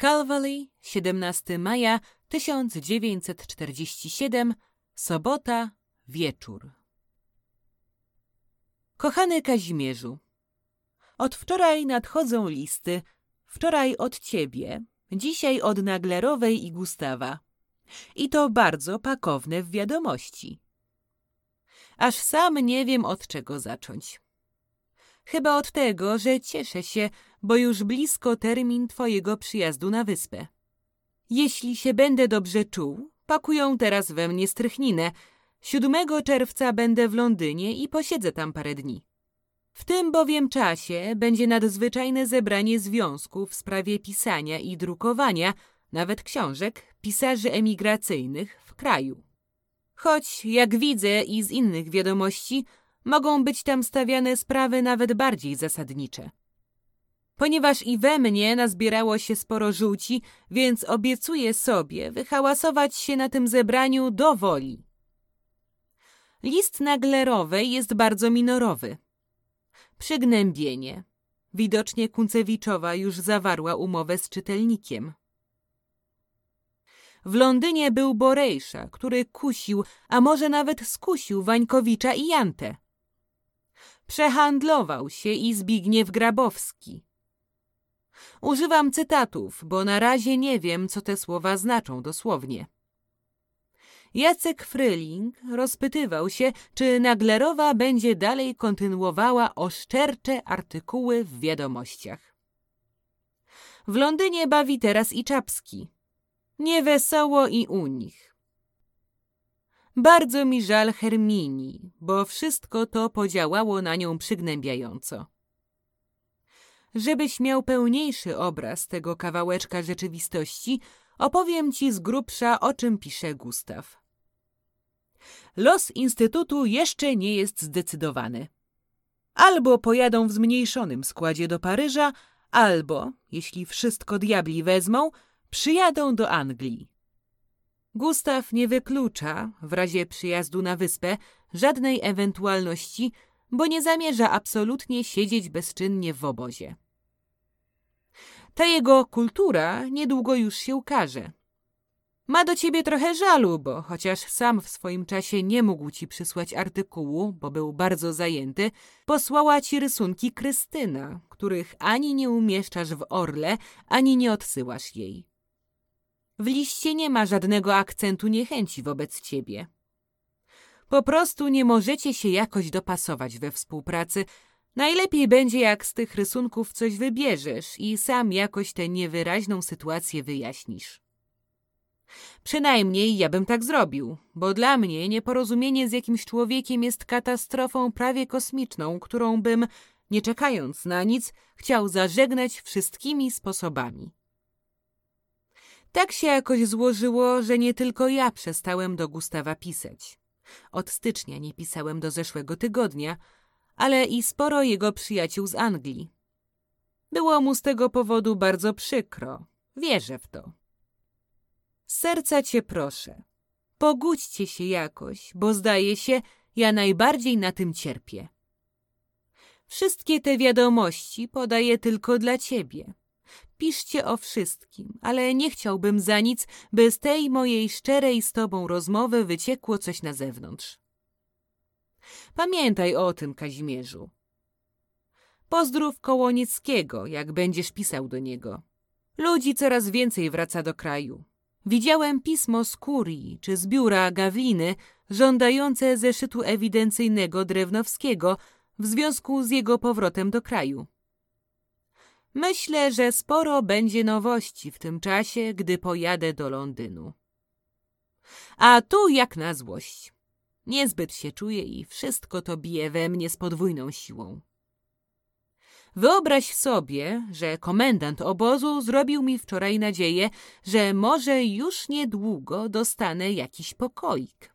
Calvary, 17 maja 1947, sobota, wieczór. Kochany Kazimierzu, od wczoraj nadchodzą listy. Wczoraj od ciebie, dzisiaj od Naglerowej i Gustawa. I to bardzo pakowne w wiadomości. Aż sam nie wiem od czego zacząć. Chyba od tego, że cieszę się, bo już blisko termin twojego przyjazdu na wyspę. Jeśli się będę dobrze czuł, pakują teraz we mnie strychninę. 7 czerwca będę w Londynie i posiedzę tam parę dni. W tym bowiem czasie będzie nadzwyczajne zebranie związków w sprawie pisania i drukowania, nawet książek, pisarzy emigracyjnych w kraju. Choć, jak widzę i z innych wiadomości, mogą być tam stawiane sprawy nawet bardziej zasadnicze. Ponieważ i we mnie nazbierało się sporo żółci, więc obiecuję sobie wyhałasować się na tym zebraniu do woli. List Naglerowej jest bardzo minorowy. Przygnębienie. Widocznie Kuncewiczowa już zawarła umowę z czytelnikiem. W Londynie był Borejsza, który kusił, a może nawet skusił Wańkowicza i Jantę. Przehandlował się i Zbigniew Grabowski. Używam cytatów, bo na razie nie wiem, co te słowa znaczą dosłownie. Jacek Fryling rozpytywał się, czy Naglerowa będzie dalej kontynuowała oszczercze artykuły w wiadomościach. W Londynie bawi teraz i Czapski. Niewesoło i u nich. Bardzo mi żal Herminii, bo wszystko to podziałało na nią przygnębiająco. Żebyś miał pełniejszy obraz tego kawałeczka rzeczywistości, opowiem ci z grubsza, o czym pisze Gustaw. Los Instytutu jeszcze nie jest zdecydowany. Albo pojadą w zmniejszonym składzie do Paryża, albo, jeśli wszystko diabli wezmą, przyjadą do Anglii. Gustaw nie wyklucza, w razie przyjazdu na wyspę, żadnej ewentualności, bo nie zamierza absolutnie siedzieć bezczynnie w obozie. Ta jego kultura niedługo już się ukaże. Ma do ciebie trochę żalu, bo chociaż sam w swoim czasie nie mógł ci przysłać artykułu, bo był bardzo zajęty, posłała ci rysunki Krystyna, których ani nie umieszczasz w Orle, ani nie odsyłasz jej. W liście nie ma żadnego akcentu niechęci wobec ciebie. Po prostu nie możecie się jakoś dopasować we współpracy. Najlepiej będzie, jak z tych rysunków coś wybierzesz i sam jakoś tę niewyraźną sytuację wyjaśnisz. Przynajmniej ja bym tak zrobił, bo dla mnie nieporozumienie z jakimś człowiekiem jest katastrofą prawie kosmiczną, którą bym, nie czekając na nic, chciał zażegnać wszystkimi sposobami. Tak się jakoś złożyło, że nie tylko ja przestałem do Gustawa pisać. Od stycznia nie pisałem do zeszłego tygodnia, ale i sporo jego przyjaciół z Anglii. Było mu z tego powodu bardzo przykro. Wierzę w to. serca cię proszę. Pogódźcie się jakoś, bo zdaje się, ja najbardziej na tym cierpię. Wszystkie te wiadomości podaję tylko dla ciebie. Piszcie o wszystkim, ale nie chciałbym za nic, by z tej mojej szczerej z tobą rozmowy wyciekło coś na zewnątrz. Pamiętaj o tym, Kazimierzu. Pozdrów Kołonieckiego, jak będziesz pisał do niego. Ludzi coraz więcej wraca do kraju. Widziałem pismo z kurii czy z biura Gawliny żądające zeszytu ewidencyjnego Drewnowskiego w związku z jego powrotem do kraju. Myślę, że sporo będzie nowości w tym czasie, gdy pojadę do Londynu. A tu jak na złość. Niezbyt się czuję i wszystko to bije we mnie z podwójną siłą. Wyobraź sobie, że komendant obozu zrobił mi wczoraj nadzieję, że może już niedługo dostanę jakiś pokoik.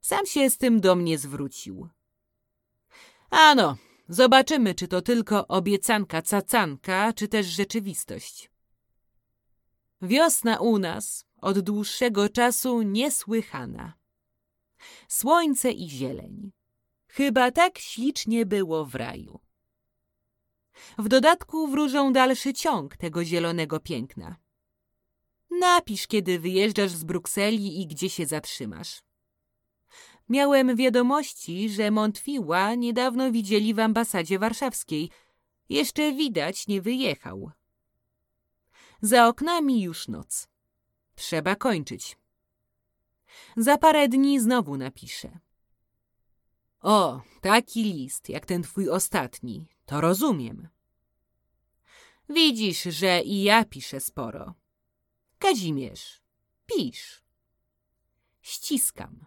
Sam się z tym do mnie zwrócił. Ano, zobaczymy, czy to tylko obiecanka cacanka, czy też rzeczywistość. Wiosna u nas od dłuższego czasu niesłychana. Słońce i zieleń. Chyba tak ślicznie było w raju. W dodatku wróżą dalszy ciąg tego zielonego piękna. Napisz, kiedy wyjeżdżasz z Brukseli i gdzie się zatrzymasz. Miałem wiadomości, że Montfiła niedawno widzieli w ambasadzie warszawskiej. Jeszcze widać nie wyjechał. Za oknami już noc. Trzeba kończyć. Za parę dni znowu napiszę. O, taki list, jak ten twój ostatni, to rozumiem. Widzisz, że i ja piszę sporo. Kazimierz, pisz. Ściskam.